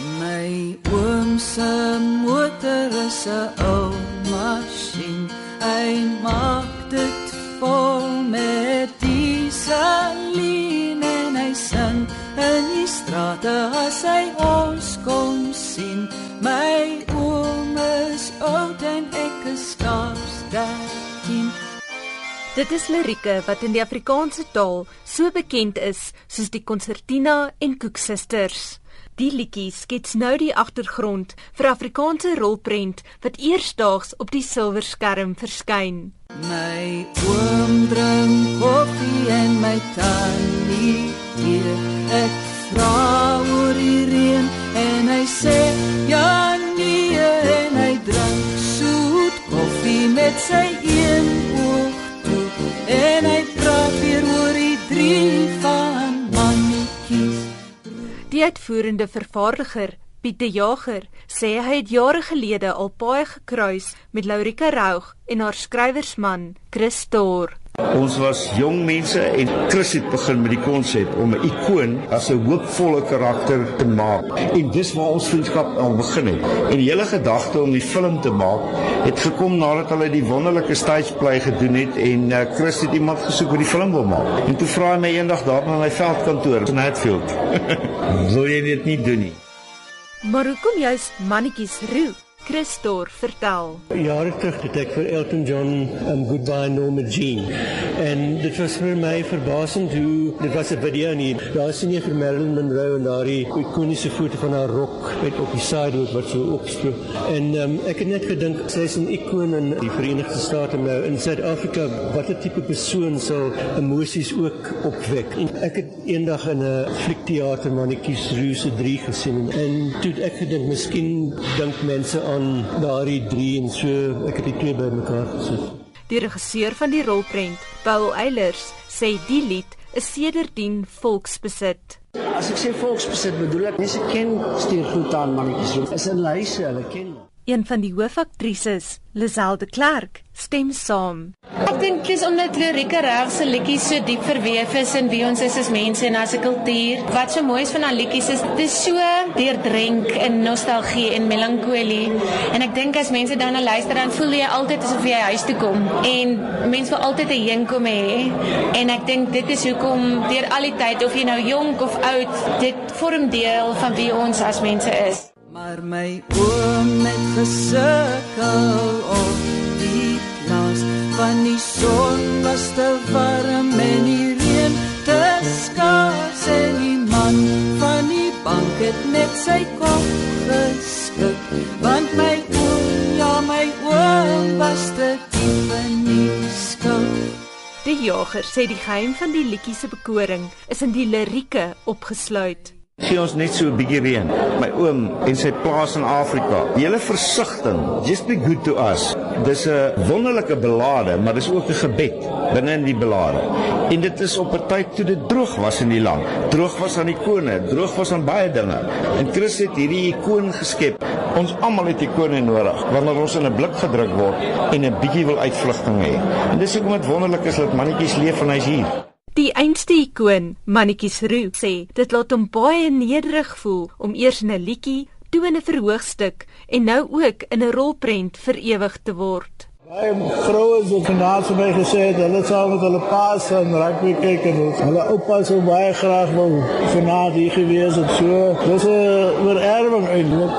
My oom se motor is 'n ou masjien. Hy maak dit vol met dieselien en hy sing in die strate as hy ons kom sien. My oom is oud en ek is skaars 13. Dit is lirieke wat in die Afrikaanse taal so bekend is soos die konsertina en koeksisters. Die liedjie skets nou die agtergrond vir Afrikaanse rolprent wat eersdaags op die silwerskerm verskyn. My oom drink koffie en my tannie hier. Ek vra oor die reën en hy sê ja nee en hy drink soet koffie met sy uitvoerende vervaardiger, Piet de Jager, sê hy het jare gelede al paai gekruis met Laurika Roux en haar skrywersman, Chris Thor. Ons was jong mense en Chris het begin met die konsep om 'n ikoon as 'n hoopvolle karakter te maak. En dis waar ons vriendskap al begin het. En die hele gedagte om die film te maak het gekom nadat hulle die wonderlike stage play gedoen het en uh, Chris het iemand gesoek wat die film wil maak. En toe vra hy my eendag daar by my veldkantoor in Hatfield. wil jy dit nie doen nie? Maar hoekom juist mannetjies roe? Christor vertel. Jare terug het ek vir Elton John um, Goodbye Norma Jean. En dit was vir my verbasend hoe dit was 'n video nie. Daar sien jy vir Marilyn Monroe en daardie ikoniese foto van haar rok met op die sidewalk wat so opstroop. En um, ek het net gedink sy is 'n ikoon in die Verenigde State nou in Suid-Afrika. Watter tipe persoon sal emosies ook opwek? En ek het eendag in 'n fliekteater Mannetjies Ruse 3 gesien en toe ek gedink miskien dink mense aan daardie 3 en so ek het die twee bymekaar gesit. Die regisseur van die rolprent, Paul Eilers, sê die lied is sedertdien volksbesit. As ek sê volksbesit bedoel ek mense ken stuur goed aan mannetjies. Is in lyse, hulle ken hom. Een van die hoofaktrises, Lisel de Klerk, stem saam. Ek dink dis omdat Lorika reg se liedjies so diep verweef is in wie ons is as mense en as 'n kultuur. Wat so mooi is van haar liedjies is dis so deurdrenk in nostalgie en melankolie. En ek dink as mense dan na luister dan voel jy altyd asof jy huis toe kom en mense wil altyd 'n heenkom hê. En ek dink dit is hoekom deur al die tyd of jy nou jonk of oud, dit vorm deel van wie ons as mense is. Maar my oom het gesukkel sy kop geskik want my oom ja my oom was te diep in die skuld Die jager sê die geheim van die liedjie se bekoring is in die lirieke opgesluit. Gee ons net so 'n bietjie reën. My oom en sy plaas in Afrika. Die hele versigtiging, just be good to us. Dis 'n wonderlike belade, maar dis ook 'n gebed binne in die belade. En dit is op 'n tyd toe dit droog was in die land. Droog was aan ikone, droog was aan baie dinge. En Christus het hierdie ikoon geskep. Ons almal het ikone nodig wanneer ons in 'n blik gedruk word en 'n bietjie wil uitvlugting hê. En dis hoekom dit wonderlik is dat mannetjies leef en hy's hier. Die einste ikoon, Mannetjies Roo, sê dit laat hom baie nederig voel om eers in 'n liedjie, toe in 'n verhoogstuk en nou ook in 'n rolprent vir ewig te word. Baie vroue het vandag vir my gesê dat hulle sou met hulle paas en rugby kyk en hulle oupa sou baie graag wou vanaand hier gewees het. So, dis 'n oorerwing eintlik.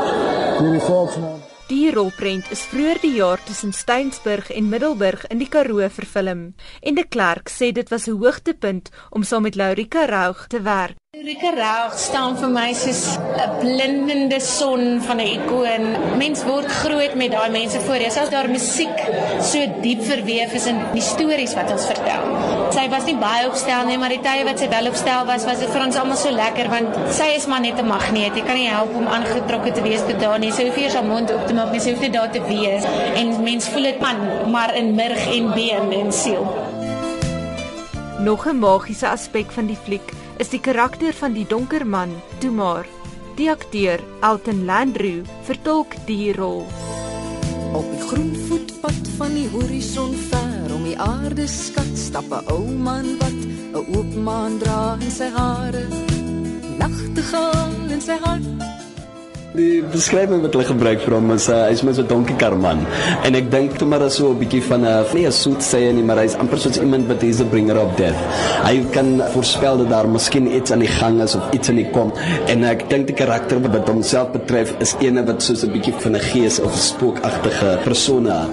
Hierdie volksnaam. Die rolprent is vroeër die jaar tussen Steynsburg en Middelburg in die Karoo vervilm en de Klerk sê dit was 'n hoogtepunt om saam met Laurika Roux te werk. Rika Raug staan vir my soos 'n blindende son van 'n ikoon. Mens word groot met daai mense voor jou. Selfs daar musiek so diep verweef is in die stories wat ons vertel. Sy was nie baie opstel nie, maar die tye wat sy wel opstel was, was dit vir ons almal so lekker want sy is maar net 'n magneet. Jy kan nie help om aangetrokke te wees tot daar nie. Sy hoef eers haar mond op te maak, nie. sy hoef net daar te wees en mens voel dit aan, maar in murg en been en siel. Nog 'n magiese aspek van die fliek is die karakter van die donker man, Tumar. Die akteur, Elton Landru, vertolk die rol. Op die groen voetpad van die horison ver om die aarde skat stap 'n ou man wat 'n oop maan dra in sy hare. Nagtegaal in sy hart. Die beskrywing wat hulle gebruik vir hom is uh, hy's mos 'n donkie karman. En ek dink toe maar so 'n bietjie van 'n nie 'n soet sê nie, maar hy's amper soos iemand wat is 'n bringer of death. Hy kan voorspel dat daar miskien iets aan die gang is of iets aan die kom. En ek dink die karakter wat homself betref is ene wat soos 'n bietjie van 'n gees of spookagtige persona.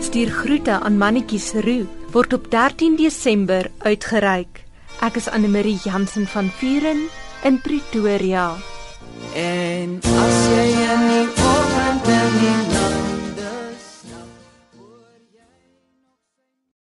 Stuur groete aan mannetjies Roo word op 13 Desember uitgereik. Ek is Anne Marie Jansen van Vuren in Pretoria. En as jy in die oggend in die nag